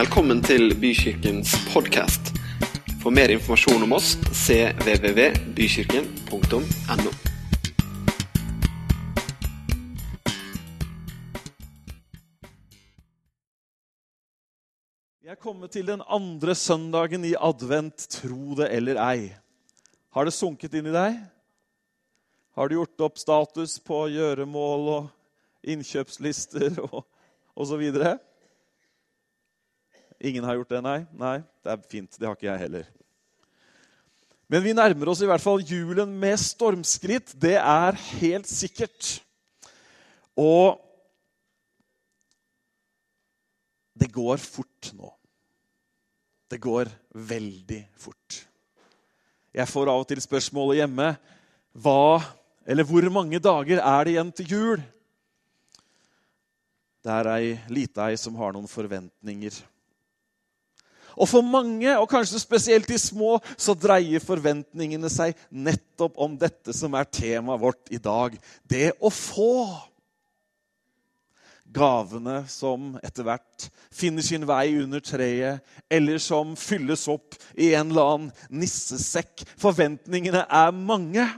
Velkommen til Bykirkens podkast. For mer informasjon om oss cvvvbykirken.no. Vi er kommet til den andre søndagen i advent, tro det eller ei. Har det sunket inn i deg? Har du gjort opp status på gjøremål og innkjøpslister og osv.? Ingen har gjort det, nei? Nei, Det er fint. Det har ikke jeg heller. Men vi nærmer oss i hvert fall julen med stormskritt. Det er helt sikkert. Og det går fort nå. Det går veldig fort. Jeg får av og til spørsmålet hjemme hva, eller hvor mange dager er det igjen til jul? Det er ei lita ei som har noen forventninger. Og for mange, og kanskje spesielt de små, så dreier forventningene seg nettopp om dette som er temaet vårt i dag. Det å få. Gavene som etter hvert finner sin vei under treet, eller som fylles opp i en eller annen nissesekk. Forventningene er mange.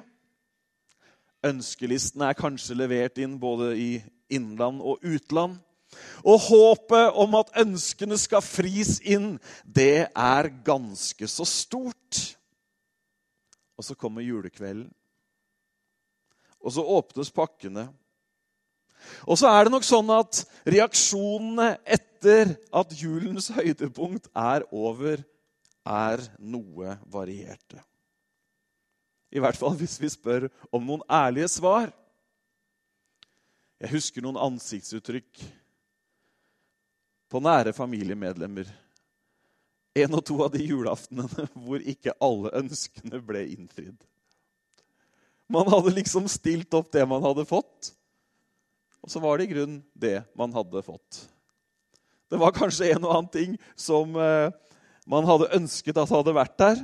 Ønskelistene er kanskje levert inn både i innland og utland. Og håpet om at ønskene skal fris inn, det er ganske så stort. Og så kommer julekvelden. Og så åpnes pakkene. Og så er det nok sånn at reaksjonene etter at julens høydepunkt er over, er noe varierte. I hvert fall hvis vi spør om noen ærlige svar. Jeg husker noen ansiktsuttrykk på nære familiemedlemmer. En og to av de julaftenene hvor ikke alle ønskene ble innfridd. Man hadde liksom stilt opp det man hadde fått, og så var det i grunnen det man hadde fått. Det var kanskje en og annen ting som eh, man hadde ønsket at hadde vært der.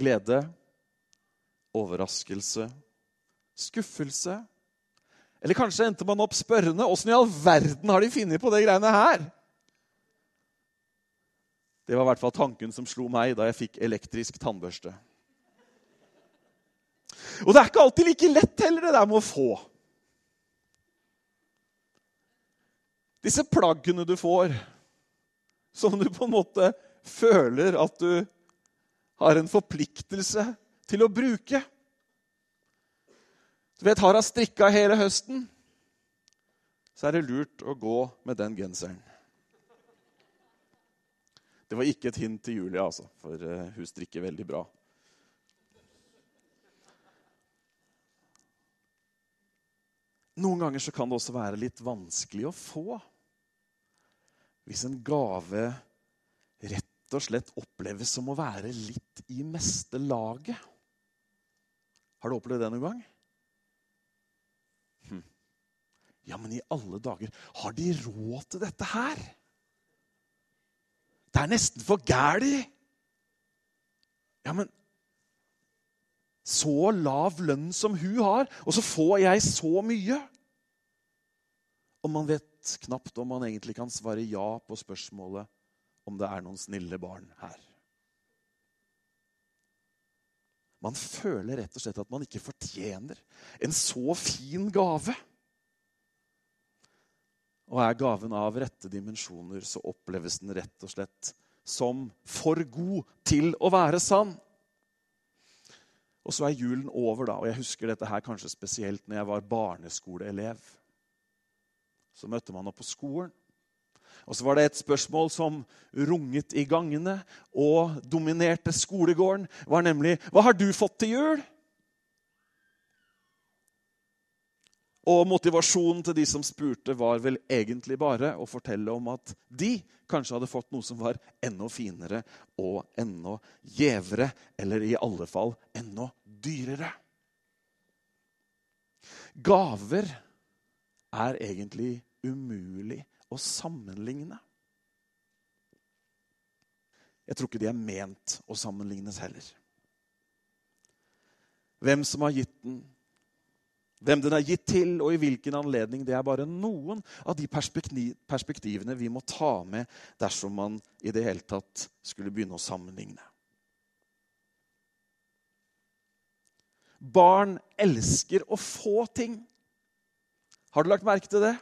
Glede, overraskelse, skuffelse. Eller kanskje endte man opp spørrende. Åssen i all verden har de funnet på det greiene her? Det var i hvert fall tanken som slo meg da jeg fikk elektrisk tannbørste. Og det er ikke alltid like lett heller, det der med å få. Disse plaggene du får, som du på en måte føler at du har en forpliktelse til å bruke. Du vet, Har hun strikka hele høsten, så er det lurt å gå med den genseren. Det var ikke et hint til Julia, altså, for uh, hun strikker veldig bra. Noen ganger så kan det også være litt vanskelig å få. Hvis en gave rett og slett oppleves som å være litt i meste laget. Har du opplevd det noen gang? Hm. Ja, men i alle dager, har de råd til dette her? Det er nesten for gæli! Ja, men så lav lønn som hun har, og så får jeg så mye. Og man vet knapt om man egentlig kan svare ja på spørsmålet om det er noen snille barn her. Man føler rett og slett at man ikke fortjener en så fin gave. Og er gaven av rette dimensjoner, så oppleves den rett og slett som for god til å være sann. Og så er julen over, da. Og jeg husker dette her kanskje spesielt når jeg var barneskoleelev. Så møtte man opp på skolen. Og så var det et spørsmål som runget i gangene og dominerte skolegården. var nemlig Hva har du fått til jul? Og motivasjonen til de som spurte, var vel egentlig bare å fortelle om at de kanskje hadde fått noe som var enda finere og enda gjevere, eller i alle fall enda dyrere. Gaver er egentlig umulig å sammenligne. Jeg tror ikke de er ment å sammenlignes heller. Hvem som har gitt den, Hvem den er gitt til, og i hvilken anledning, det er bare noen av de perspektivene vi må ta med dersom man i det hele tatt skulle begynne å sammenligne. Barn elsker å få ting. Har du lagt merke til det?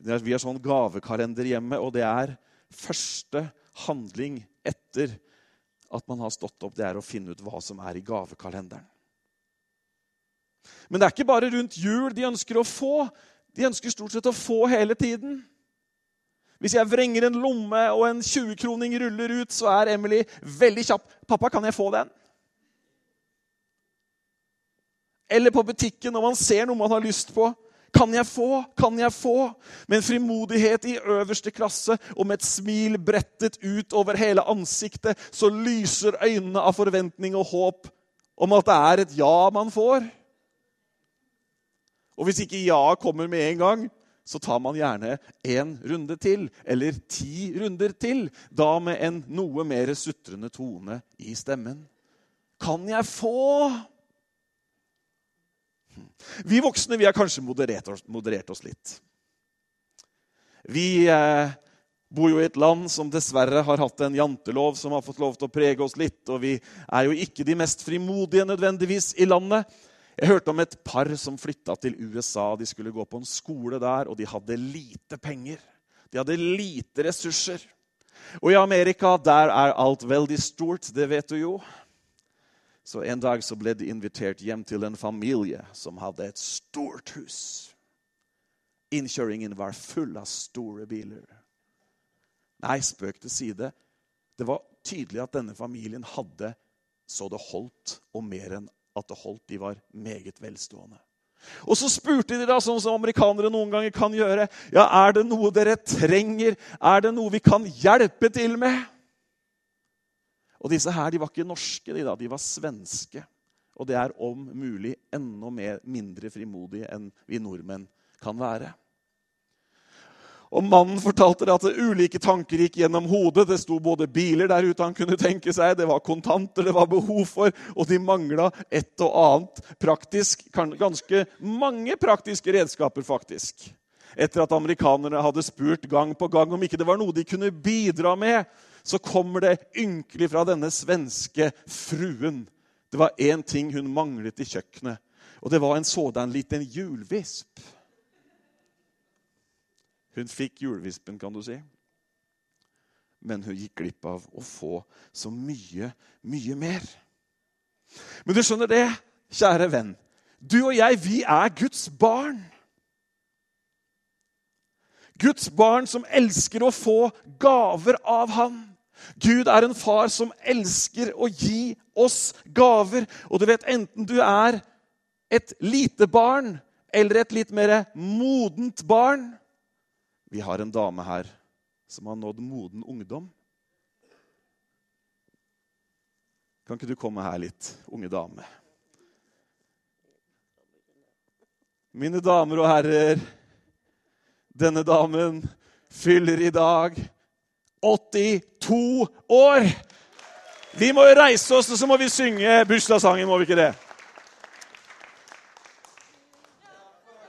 Vi har sånn gavekalender hjemme, og det er første handling etter at man har stått opp, det er å finne ut hva som er i gavekalenderen. Men det er ikke bare rundt jul de ønsker å få. De ønsker stort sett å få hele tiden. Hvis jeg vrenger en lomme og en 20-kroning ruller ut, så er Emily veldig kjapp. 'Pappa, kan jeg få den?' Eller på butikken når man ser noe man har lyst på. 'Kan jeg få? Kan jeg få?' Med en frimodighet i øverste klasse og med et smil brettet ut over hele ansiktet, så lyser øynene av forventning og håp om at det er et ja man får. Og hvis ikke ja kommer med en gang, så tar man gjerne en runde til, eller ti runder til. Da med en noe mer sutrende tone i stemmen. Kan jeg få? Vi voksne vi har kanskje moderert oss, moderert oss litt. Vi eh, bor jo i et land som dessverre har hatt en jantelov som har fått lov til å prege oss litt. Og vi er jo ikke de mest frimodige nødvendigvis i landet. Jeg hørte om et par som flytta til USA. De skulle gå på en skole der, og de hadde lite penger. De hadde lite ressurser. Og i Amerika der er alt veldig stort, det vet du jo. Så En dag så ble de invitert hjem til en familie som hadde et stort hus. Innkjøringen var full av store biler. Nei, spøk til side. Det var tydelig at denne familien hadde så det holdt, og mer enn at det holdt. De var meget velstående. Og så spurte de, da, sånn som amerikanere noen ganger kan gjøre, ja, er det noe dere trenger, er det noe vi kan hjelpe til med. Og disse her de var ikke norske, de da, de var svenske. Og det er om mulig enda mer, mindre frimodige enn vi nordmenn kan være. Og Mannen fortalte det at ulike tanker gikk gjennom hodet. Det sto både biler der ute han kunne tenke seg, det var kontanter det var behov for, og de mangla et og annet praktisk, ganske mange praktiske redskaper, faktisk. Etter at amerikanerne hadde spurt gang på gang om ikke det var noe de kunne bidra med, så kommer det ynkelig fra denne svenske fruen. Det var én ting hun manglet i kjøkkenet, og det var en sådan liten hjulvisp. Hun fikk julevispen, kan du si. Men hun gikk glipp av å få så mye, mye mer. Men du skjønner det, kjære venn. Du og jeg, vi er Guds barn. Guds barn som elsker å få gaver av ham. Gud er en far som elsker å gi oss gaver. Og du vet, enten du er et lite barn eller et litt mer modent barn, vi har en dame her som har nådd moden ungdom. Kan ikke du komme her litt, unge dame? Mine damer og herrer, denne damen fyller i dag 82 år! Vi må jo reise oss, og så må vi synge bursdagssangen, må vi ikke det?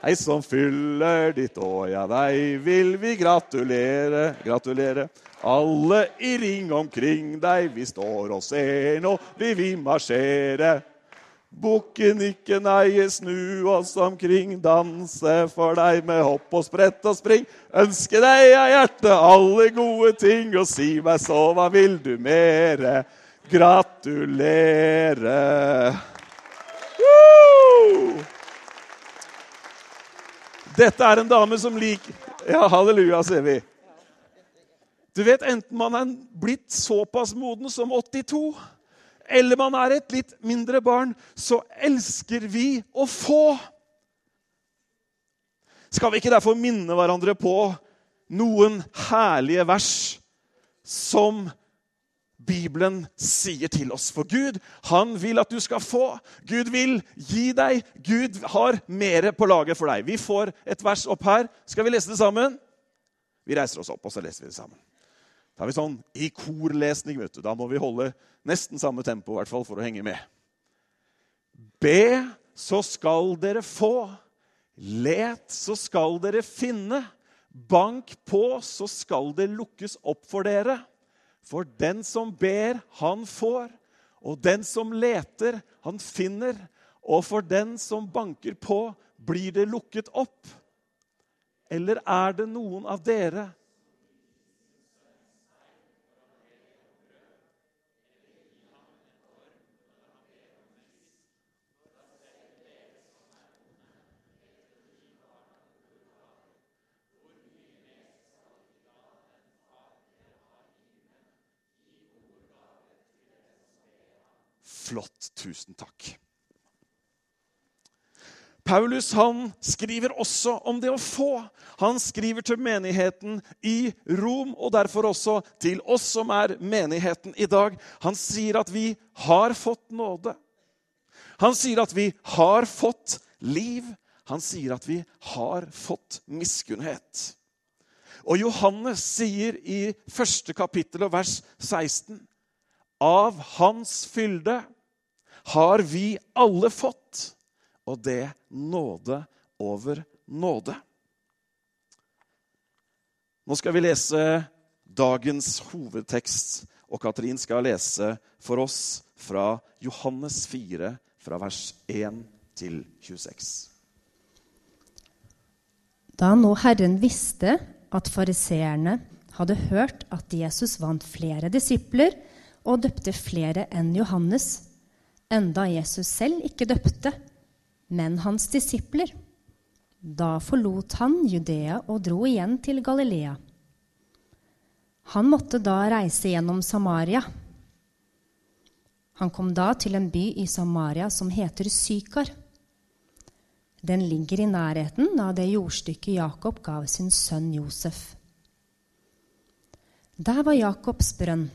Hei som fyller ditt år, ja, deg vil vi gratulere, gratulere. Alle i ring omkring deg, vi står og ser, nå vil vi marsjere. Bukken ikke neie, snu oss omkring, danse for deg med hopp og sprett og spring. Ønske deg av hjertet alle gode ting, og si meg så, hva vil du mere? Gratulere. Woo! Dette er en dame som liker Ja, halleluja, ser vi. Du vet, Enten man er blitt såpass moden som 82, eller man er et litt mindre barn, så elsker vi å få. Skal vi ikke derfor minne hverandre på noen herlige vers som Bibelen sier til oss. For Gud, han vil at du skal få. Gud vil gi deg. Gud har mer på laget for deg. Vi får et vers opp her. Skal vi lese det sammen? Vi reiser oss opp, og så leser vi det sammen. Da har vi sånn i korlesning. vet du. Da må vi holde nesten samme tempo i hvert fall, for å henge med. Be så skal dere få. Let, så skal dere finne. Bank på, så skal det lukkes opp for dere. For den som ber, han får. Og den som leter, han finner. Og for den som banker på, blir det lukket opp. Eller er det noen av dere Flott. Tusen takk. Paulus han skriver også om det å få. Han skriver til menigheten i Rom, og derfor også til oss som er menigheten i dag. Han sier at vi har fått nåde. Han sier at vi har fått liv. Han sier at vi har fått miskunnhet. Og Johannes sier i første kapittel og vers 16.: Av Hans fylde har vi alle fått, og det nåde over nåde. Nå skal vi lese dagens hovedtekst, og Katrin skal lese for oss fra Johannes 4, fra vers 1 til 26. Da nå Herren visste at fariseerne hadde hørt at Jesus vant flere disipler og døpte flere enn Johannes, enda Jesus selv ikke døpte, men hans disipler. Da forlot han Judea og dro igjen til Galilea. Han måtte da reise gjennom Samaria. Han kom da til en by i Samaria som heter Sykar. Den ligger i nærheten av det jordstykket Jakob gav sin sønn Josef. Der var Jakobs brønn.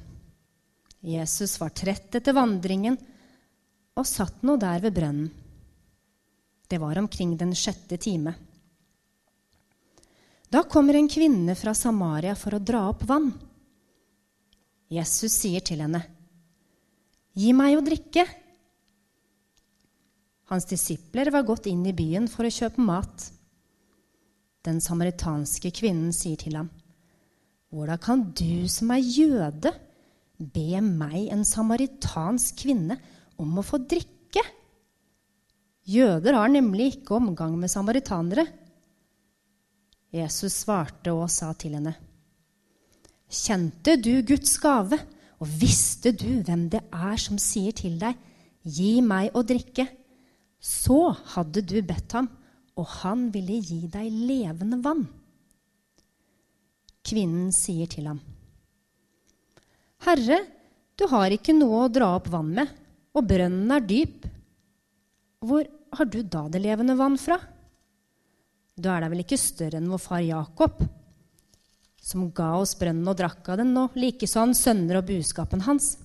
Jesus var trett etter vandringen og satt nå der ved brønnen. Det var omkring den sjette time. Da kommer en kvinne fra Samaria for å dra opp vann. Jesus sier til henne, 'Gi meg å drikke.' Hans disipler var gått inn i byen for å kjøpe mat. Den samaritanske kvinnen sier til ham, 'Hvordan kan du som er jøde, be meg, en samaritansk kvinne, om å få drikke. Jøder har nemlig ikke omgang med samaritanere. Jesus svarte og sa til henne, Kjente du Guds gave, og visste du hvem det er som sier til deg, Gi meg å drikke? Så hadde du bedt ham, og han ville gi deg levende vann. Kvinnen sier til ham, Herre, du har ikke noe å dra opp vann med og brønnen er dyp. Hvor har du da det levende vann fra? Du er da vel ikke større enn vår far Jakob, som ga oss brønnen og drakk av den, og likeså han sønner og buskapen hans?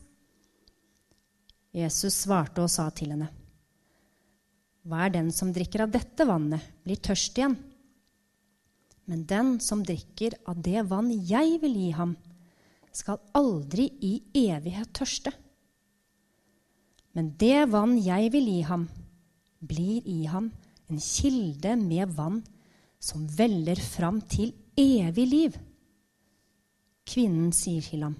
Jesus svarte og sa til henne, Hva er den som drikker av dette vannet, blir tørst igjen. Men den som drikker av det vann jeg vil gi ham, skal aldri i evighet tørste. Men det vann jeg vil gi ham, blir i ham en kilde med vann som veller fram til evig liv. Kvinnen sier til ham,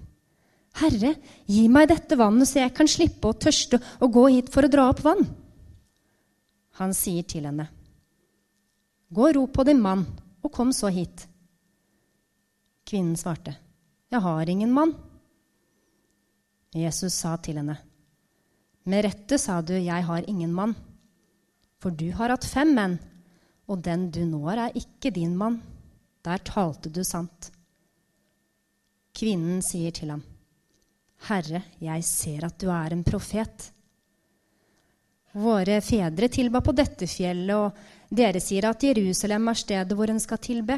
Herre, gi meg dette vannet, så jeg kan slippe å tørste og gå hit for å dra opp vann. Han sier til henne, Gå og rop på din mann, og kom så hit. Kvinnen svarte, Jeg har ingen mann. Jesus sa til henne, med rette sa du, jeg har ingen mann. For du har hatt fem menn, og den du nå har, er ikke din mann. Der talte du sant. Kvinnen sier til ham, Herre, jeg ser at du er en profet. Våre fedre tilba på dette fjellet, og dere sier at Jerusalem er stedet hvor en skal tilbe.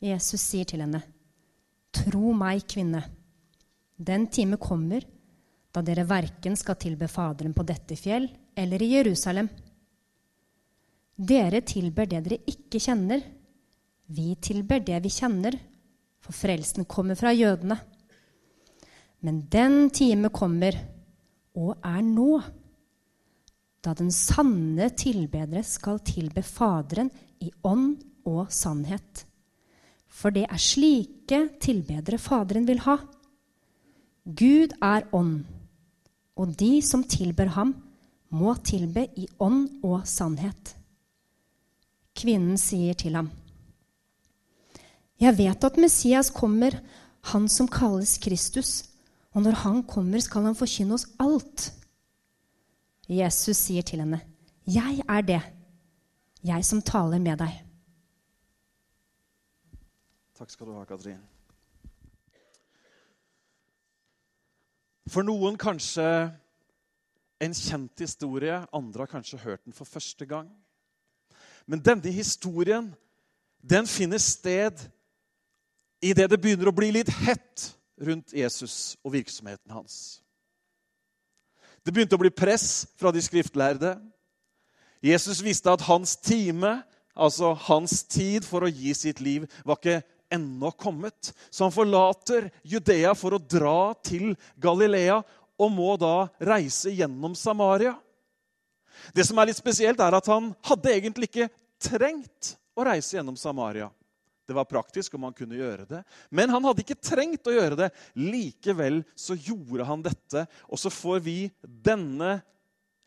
Jesus sier til henne, Tro meg, kvinne, den time kommer da dere verken skal tilbe Faderen på dette fjell eller i Jerusalem. Dere tilber det dere ikke kjenner. Vi tilber det vi kjenner, for frelsen kommer fra jødene. Men den time kommer, og er nå, da den sanne tilbedere skal tilbe Faderen i ånd og sannhet. For det er slike tilbedere Faderen vil ha. Gud er ånd, og de som tilber ham, må tilbe i ånd og sannhet. Kvinnen sier til ham, Jeg vet at Messias kommer, han som kalles Kristus, og når han kommer, skal han forkynne oss alt. Jesus sier til henne, Jeg er det, jeg som taler med deg. Takk skal du ha, Katrin. For noen kanskje en kjent historie, andre har kanskje hørt den for første gang. Men denne historien den finner sted idet det begynner å bli litt hett rundt Jesus og virksomheten hans. Det begynte å bli press fra de skriftlærde. Jesus visste at hans time, altså hans tid for å gi sitt liv, var ikke ennå kommet. Så han forlater Judea for å dra til Galilea og må da reise gjennom Samaria. Det som er litt spesielt, er at han hadde egentlig ikke trengt å reise gjennom Samaria. Det var praktisk om han kunne gjøre det. Men han hadde ikke trengt å gjøre det. Likevel så gjorde han dette. Og så får vi denne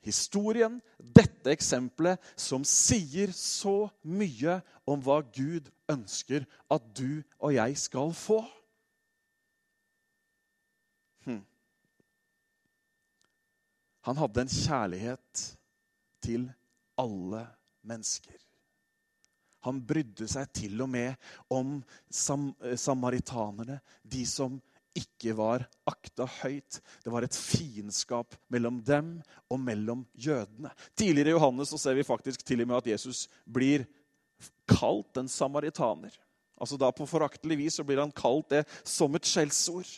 historien, dette eksempelet, som sier så mye om hva Gud ønsker at du og jeg skal få. Hm. Han hadde en kjærlighet til alle mennesker. Han brydde seg til og med om sam samaritanerne, de som ikke var akta høyt. Det var et fiendskap mellom dem og mellom jødene. Tidligere i Johannes så ser vi faktisk til og med at Jesus blir kalt en samaritaner. Altså da På foraktelig vis så blir han kalt det som et skjellsord.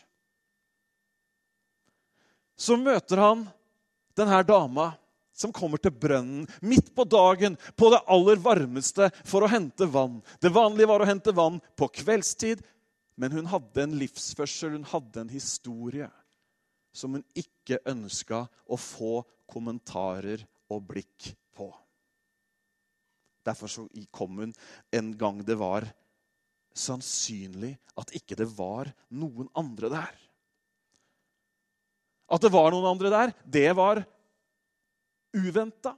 Så møter han denne dama som kommer til brønnen midt på dagen, på det aller varmeste, for å hente vann. Det vanlige var å hente vann på kveldstid, men hun hadde en livsførsel, hun hadde en historie som hun ikke ønska å få kommentarer og blikk på. Derfor så kom hun en gang det var sannsynlig at ikke det var noen andre der. At det var noen andre der, det var uventa.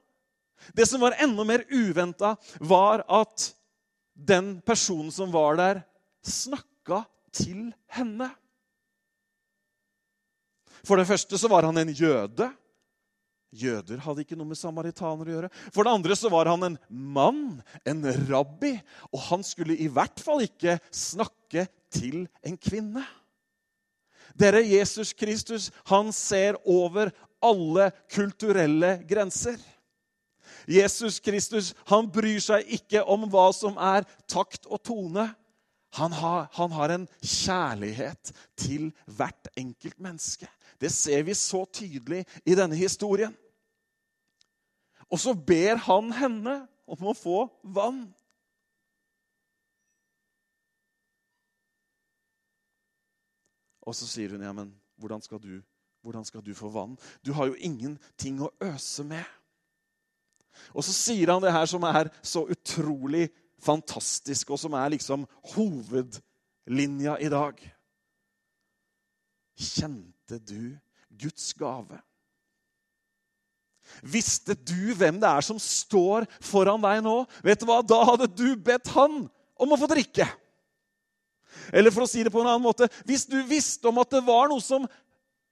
Det som var enda mer uventa, var at den personen som var der, snakka til henne. For det første så var han en jøde. Jøder hadde ikke noe med samaritaner å gjøre. For det andre så var han en mann, en rabbi, og han skulle i hvert fall ikke snakke til en kvinne. Dere, Jesus Kristus, han ser over alle kulturelle grenser. Jesus Kristus han bryr seg ikke om hva som er takt og tone. Han har, han har, en kjærlighet til hvert enkelt menneske. Det ser vi så tydelig i denne historien. Og så ber han henne om å få vann. Og så sier hun, ja, men hvordan skal du hvordan skal du få vann? Du har jo ingenting å øse med. Og så sier han det her som er så utrolig fantastisk, og som er liksom hovedlinja i dag. Kjente du Guds gave? Visste du hvem det er som står foran deg nå? Vet du hva? Da hadde du bedt han om å få drikke. Eller for å si det på en annen måte Hvis du visste om at det var noe som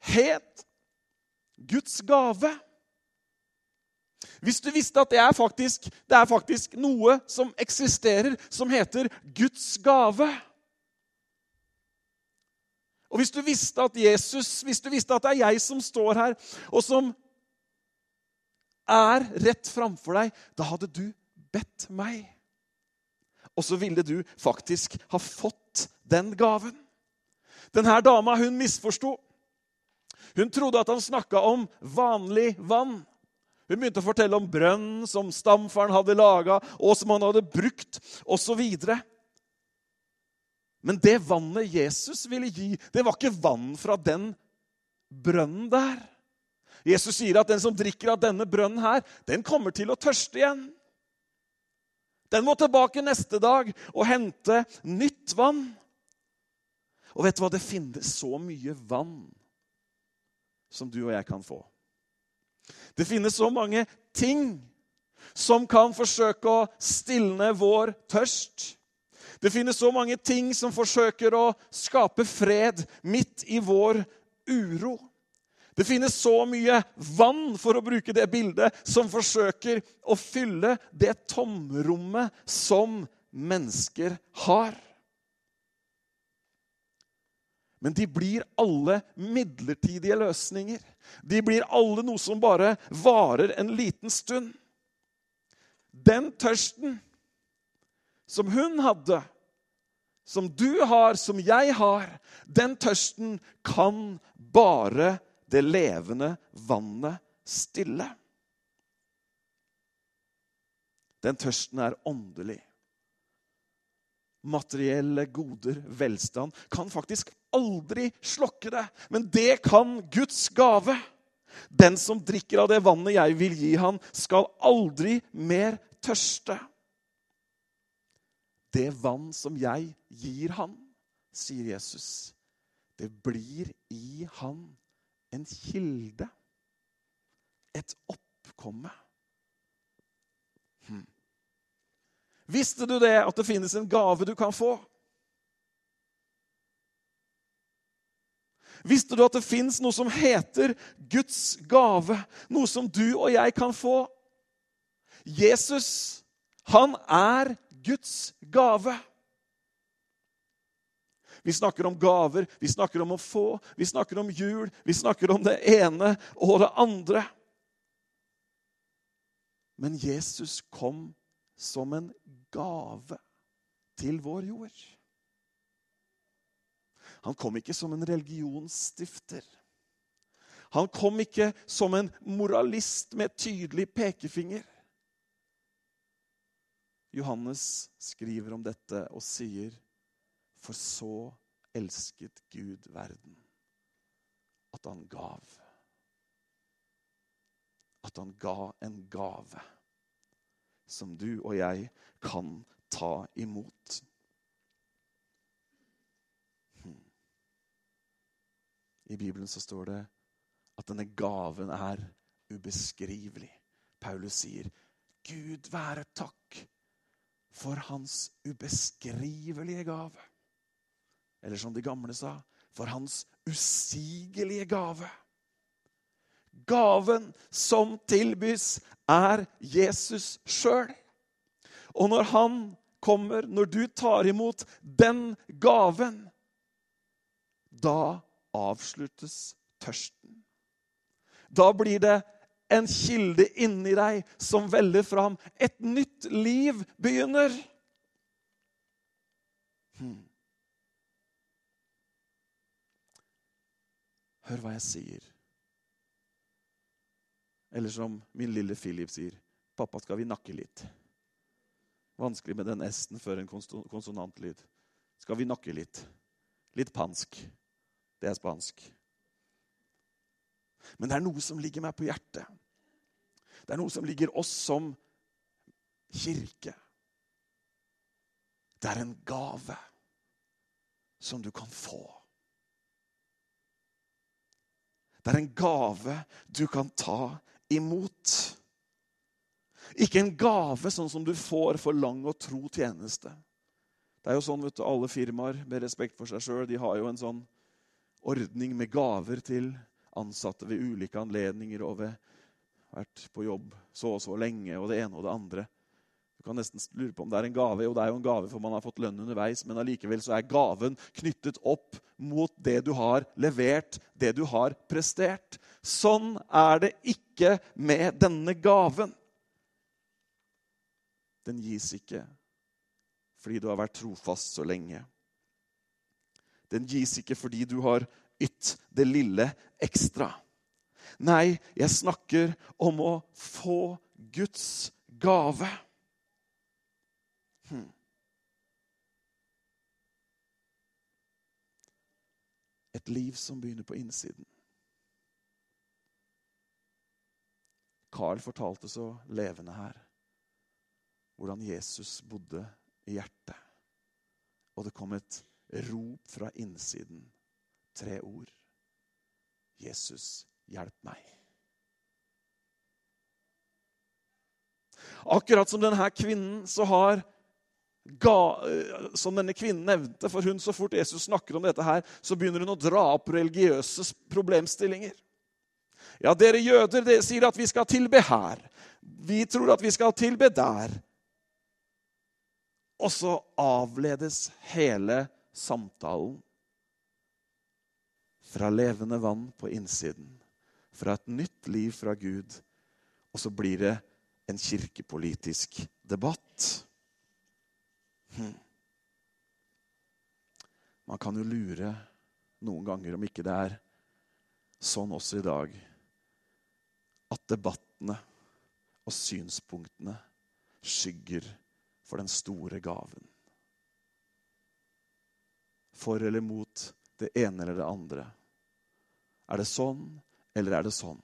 het Guds gave. Hvis du visste at det er, faktisk, det er faktisk noe som eksisterer, som heter Guds gave Og hvis du visste at Jesus, hvis du visste at det er jeg som står her, og som er rett framfor deg, da hadde du bedt meg. Og så ville du faktisk ha fått den gaven. Denne dama hun misforsto. Hun trodde at han snakka om vanlig vann. Hun begynte å fortelle om brønnen som stamfaren hadde laga, og som han hadde brukt, osv. Men det vannet Jesus ville gi, det var ikke vann fra den brønnen der. Jesus sier at den som drikker av denne brønnen her, den kommer til å tørste igjen. Den må tilbake neste dag og hente nytt vann. Og vet du hva? Det finnes så mye vann som du og jeg kan få. Det finnes så mange ting som kan forsøke å stilne vår tørst. Det finnes så mange ting som forsøker å skape fred midt i vår uro. Det finnes så mye vann, for å bruke det bildet, som forsøker å fylle det tomrommet som mennesker har. Men de blir alle midlertidige løsninger. De blir alle noe som bare varer en liten stund. Den tørsten som hun hadde, som du har, som jeg har, den tørsten kan bare det levende vannet stille. Den tørsten er åndelig. Materielle goder, velstand, kan faktisk aldri slokke det. Men det kan Guds gave. Den som drikker av det vannet jeg vil gi han, skal aldri mer tørste. Det vann som jeg gir han, sier Jesus, det blir i han en kilde. Et oppkomme. Hm. Visste du det, at det finnes en gave du kan få? Visste du at det fins noe som heter Guds gave? Noe som du og jeg kan få? Jesus, han er Guds gave. Vi snakker om gaver, vi snakker om å få, vi snakker om jul, vi snakker om det ene og det andre. Men Jesus kom som en gave til vår jord. Han kom ikke som en religionsstifter. Han kom ikke som en moralist med tydelig pekefinger. Johannes skriver om dette og sier, For så elsket Gud verden, at han gav. At han ga en gave som du og jeg kan ta imot. I Bibelen så står det at denne gaven er ubeskrivelig. Paulus sier, 'Gud være takk for hans ubeskrivelige gave'. Eller som de gamle sa, 'for hans usigelige gave'. Gaven som tilbys, er Jesus sjøl. Og når han kommer, når du tar imot den gaven, da avsluttes tørsten. Da blir det en kilde inni deg som veller fram. Et nytt liv begynner. Hmm. Hør hva jeg sier. Eller som min lille Philip sier, 'Pappa, skal vi nakke litt?' Vanskelig med den s-en før en konsonantlyd. Skal vi nakke litt? Litt pansk. Det er spansk. Men det er noe som ligger meg på hjertet. Det er noe som ligger oss som kirke. Det er en gave som du kan få. Det er en gave du kan ta imot. Ikke en gave sånn som du får for lang og tro tjeneste. Det er jo sånn, vet du, Alle firmaer med respekt for seg sjøl har jo en sånn ordning med gaver til ansatte ved ulike anledninger og ved vært på jobb så og så lenge og det ene og det andre. Du kan nesten lure på om det er en gave. Jo, det er jo en gave, for man har fått lønn underveis. Men allikevel så er gaven knyttet opp mot det du har levert, det du har prestert. Sånn er det ikke med denne gaven. Den gis ikke fordi du har vært trofast så lenge. Den gis ikke fordi du har ytt det lille ekstra. Nei, jeg snakker om å få Guds gave. Hmm. Et liv som begynner på innsiden. Carl fortalte så levende her hvordan Jesus bodde i hjertet. Og det kom et rop fra innsiden. Tre ord. Jesus, hjelp meg. Akkurat som denne kvinnen så har ga, eh, Som denne kvinnen nevnte, for hun så fort Jesus snakker om dette, her, så begynner hun å dra opp religiøse problemstillinger. Ja, dere jøder dere sier at vi skal tilbe her. Vi tror at vi skal tilbe der. Og så avledes hele samtalen fra levende vann på innsiden, fra et nytt liv fra Gud, og så blir det en kirkepolitisk debatt. Hm. Man kan jo lure noen ganger om ikke det er sånn også i dag at debattene og synspunktene skygger for den store gaven. For eller mot det ene eller det andre. Er det sånn, eller er det sånn?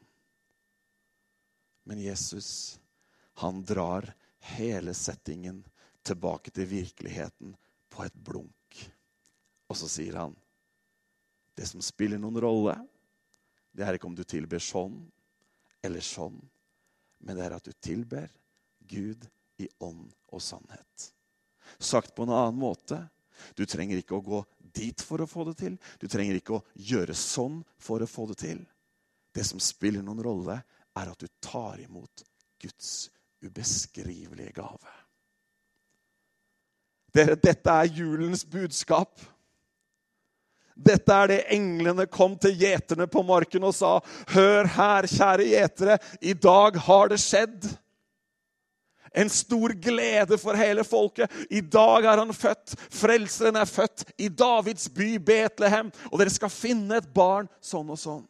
Men Jesus, han drar hele settingen tilbake til virkeligheten på et blunk. Og så sier han det som spiller noen rolle, det er ikke om du tilber sånn eller sånn, men det er at du tilber Gud i ånd og sannhet. Sagt på en annen måte du trenger ikke å gå dit for å få det til. Du trenger ikke å gjøre sånn for å få det til. Det som spiller noen rolle, er at du tar imot Guds ubeskrivelige gave. Dere, dette er julens budskap. Dette er det englene kom til gjeterne på marken og sa. Hør her, kjære gjetere, i dag har det skjedd. En stor glede for hele folket. I dag er han født. Frelseren er født i Davids by Betlehem. Og dere skal finne et barn sånn og sånn.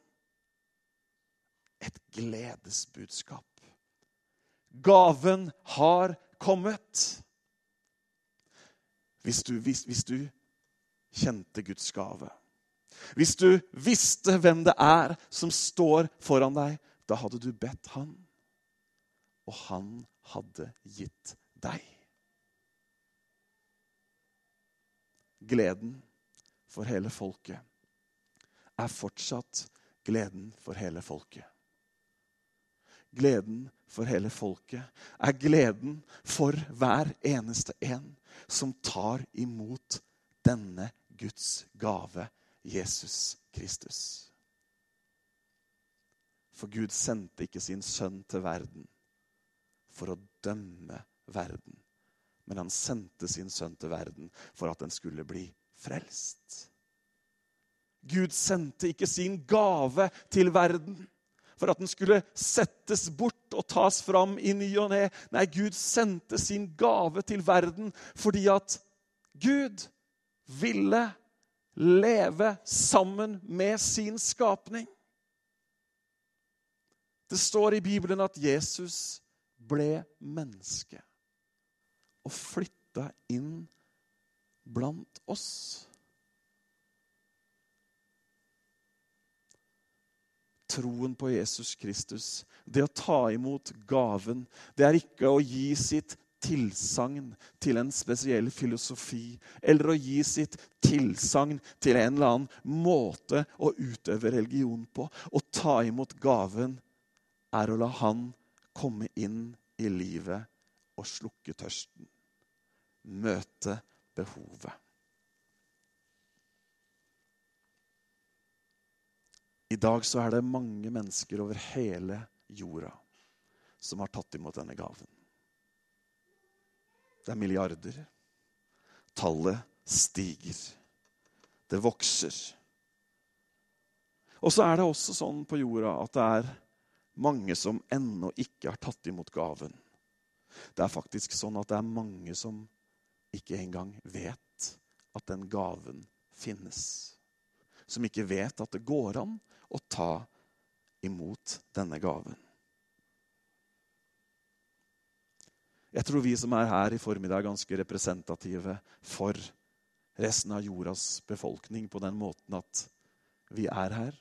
Et gledesbudskap. Gaven har kommet. Hvis du, hvis, hvis du kjente Guds gave. Hvis du visste hvem det er som står foran deg, da hadde du bedt han, og han hadde gitt deg. Gleden for hele folket er fortsatt gleden for hele folket. Gleden for hele folket er gleden for hver eneste en som tar imot denne Guds gave, Jesus Kristus. For Gud sendte ikke sin sønn til verden for å dømme verden. Men han sendte sin sønn til verden for at den skulle bli frelst. Gud sendte ikke sin gave til verden for at den skulle settes bort og tas fram i ny og ne. Nei, Gud sendte sin gave til verden fordi at Gud ville leve sammen med sin skapning. Det står i Bibelen at Jesus ble menneske og flytta inn blant oss. Troen på Jesus Kristus, det å ta imot gaven, det er ikke å gi sitt tilsagn til en spesiell filosofi eller å gi sitt tilsagn til en eller annen måte å utøve religion på. Å ta imot gaven er å la Han komme inn i livet og slukke tørsten. Møte behovet. I dag så er det mange mennesker over hele jorda som har tatt imot denne gaven. Det er milliarder. Tallet stiger. Det vokser. Og så er det også sånn på jorda at det er mange som ennå ikke har tatt imot gaven. Det er faktisk sånn at det er mange som ikke engang vet at den gaven finnes. Som ikke vet at det går an å ta imot denne gaven. Jeg tror vi som er her i formiddag, er ganske representative for resten av jordas befolkning på den måten at vi er her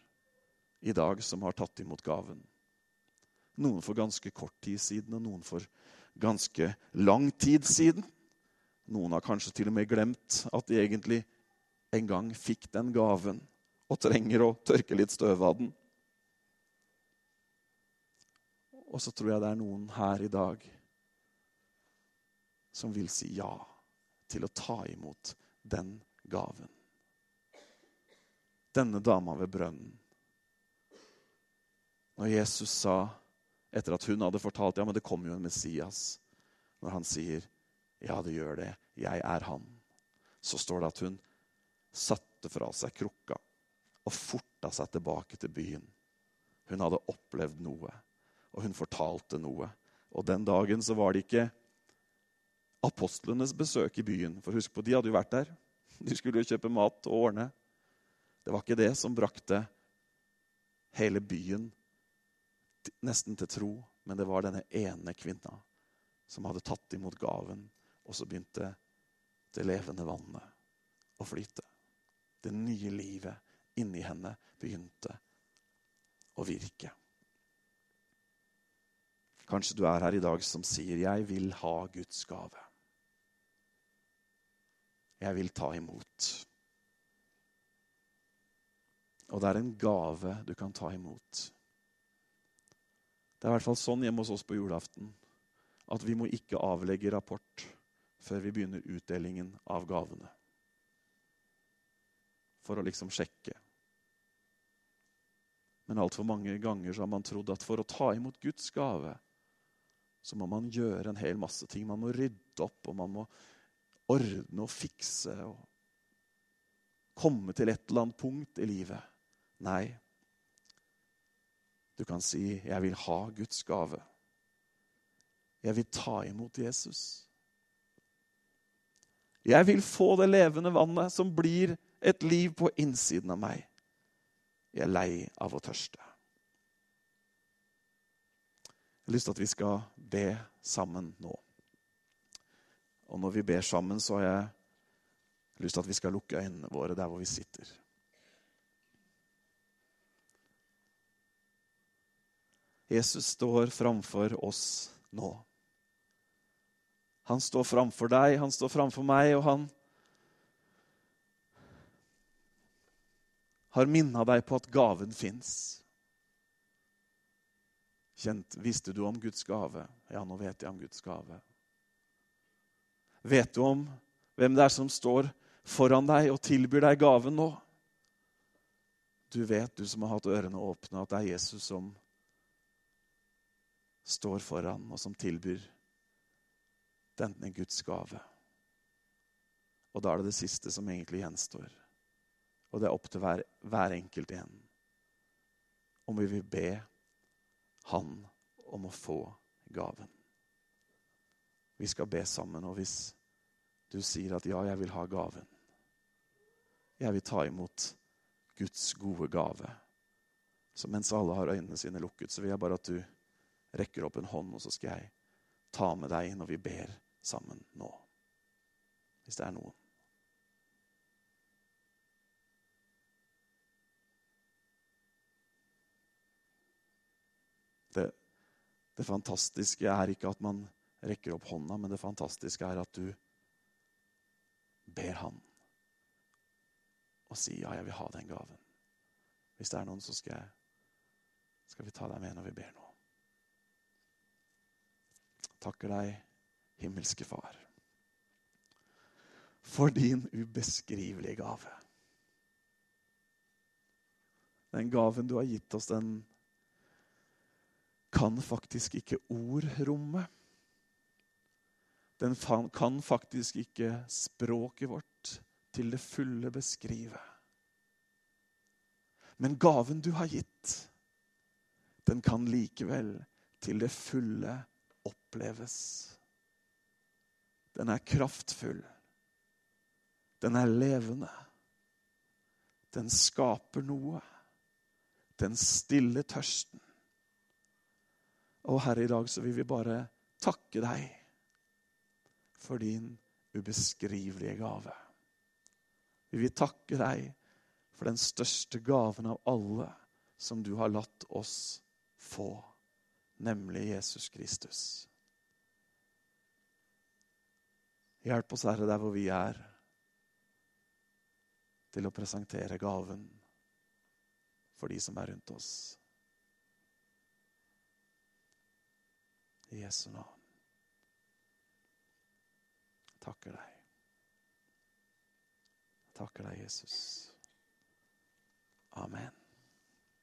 i dag som har tatt imot gaven. Noen for ganske kort tid siden, og noen for ganske lang tid siden. Noen har kanskje til og med glemt at de egentlig en gang fikk den gaven og trenger å tørke litt støv av den. Og så tror jeg det er noen her i dag som vil si ja til å ta imot den gaven. Denne dama ved brønnen. Når Jesus sa, etter at hun hadde fortalt ja, men det kommer jo en Messias, når han sier ja, det gjør det, jeg er han, så står det at hun satte fra seg krukka og forta seg tilbake til byen. Hun hadde opplevd noe, og hun fortalte noe. Og den dagen så var det ikke apostlenes besøk i byen. For husk på, de hadde jo vært der. De skulle jo kjøpe mat og ordne. Det var ikke det som brakte hele byen nesten til tro, men det var denne ene kvinna som hadde tatt imot gaven, og så begynte det levende vannet å flyte. Det nye livet inni henne begynte å virke. Kanskje du er her i dag som sier 'Jeg vil ha Guds gave'. Jeg vil ta imot. Og det er en gave du kan ta imot. Det er i hvert fall sånn hjemme hos oss på julaften at vi må ikke avlegge rapport før vi begynner utdelingen av gavene. For å liksom sjekke. Men altfor mange ganger så har man trodd at for å ta imot Guds gave, så må man gjøre en hel masse ting. Man må rydde opp, og man må ordne og fikse. og Komme til et eller annet punkt i livet. Nei. Du kan si, 'Jeg vil ha Guds gave'. Jeg vil ta imot Jesus. Jeg vil få det levende vannet som blir et liv på innsiden av meg. Jeg er lei av å tørste. Jeg har lyst til at vi skal be sammen nå. Og når vi ber sammen, så har jeg lyst til at vi skal lukke øynene våre der hvor vi sitter. Jesus står framfor oss nå. Han står framfor deg, han står framfor meg, og han har minna deg på at gaven fins. Visste du om Guds gave? Ja, nå vet jeg om Guds gave. Vet du om hvem det er som står foran deg og tilbyr deg gaven nå? Du vet, du som har hatt ørene åpne, at det er Jesus som står foran, og som tilbyr denne Guds gave. Og da er det det siste som egentlig gjenstår. Og det er opp til hver, hver enkelt en om vi vil be Han om å få gaven. Vi skal be sammen, og hvis du sier at 'ja, jeg vil ha gaven', jeg vil ta imot Guds gode gave, så mens alle har øynene sine lukket, så vil jeg bare at du rekker opp en hånd, og så skal jeg ta med deg når vi ber sammen nå. Hvis det er noen. Det, det, fantastiske er ikke at man rekker opp hånda, men det fantastiske er at du ber Han og sier ja, jeg vil ha den gaven. Hvis det er noen, så skal, jeg, skal vi ta deg med når vi ber nå takker deg, himmelske Far, for din ubeskrivelige gave. Den gaven du har gitt oss, den kan faktisk ikke ord romme. Den kan faktisk ikke språket vårt til det fulle beskrive. Men gaven du har gitt, den kan likevel til det fulle oppleves. Den er kraftfull. Den er levende. Den skaper noe. Den stiller tørsten. Og Herre, i dag så vil vi bare takke deg for din ubeskrivelige gave. Vi vil takke deg for den største gaven av alle som du har latt oss få nemlig Jesus Kristus. Hjelp oss, Herre, der hvor vi er, til å presentere gaven for de som er rundt oss. I Jesu navn. Takker deg. Takker deg, Jesus. Amen.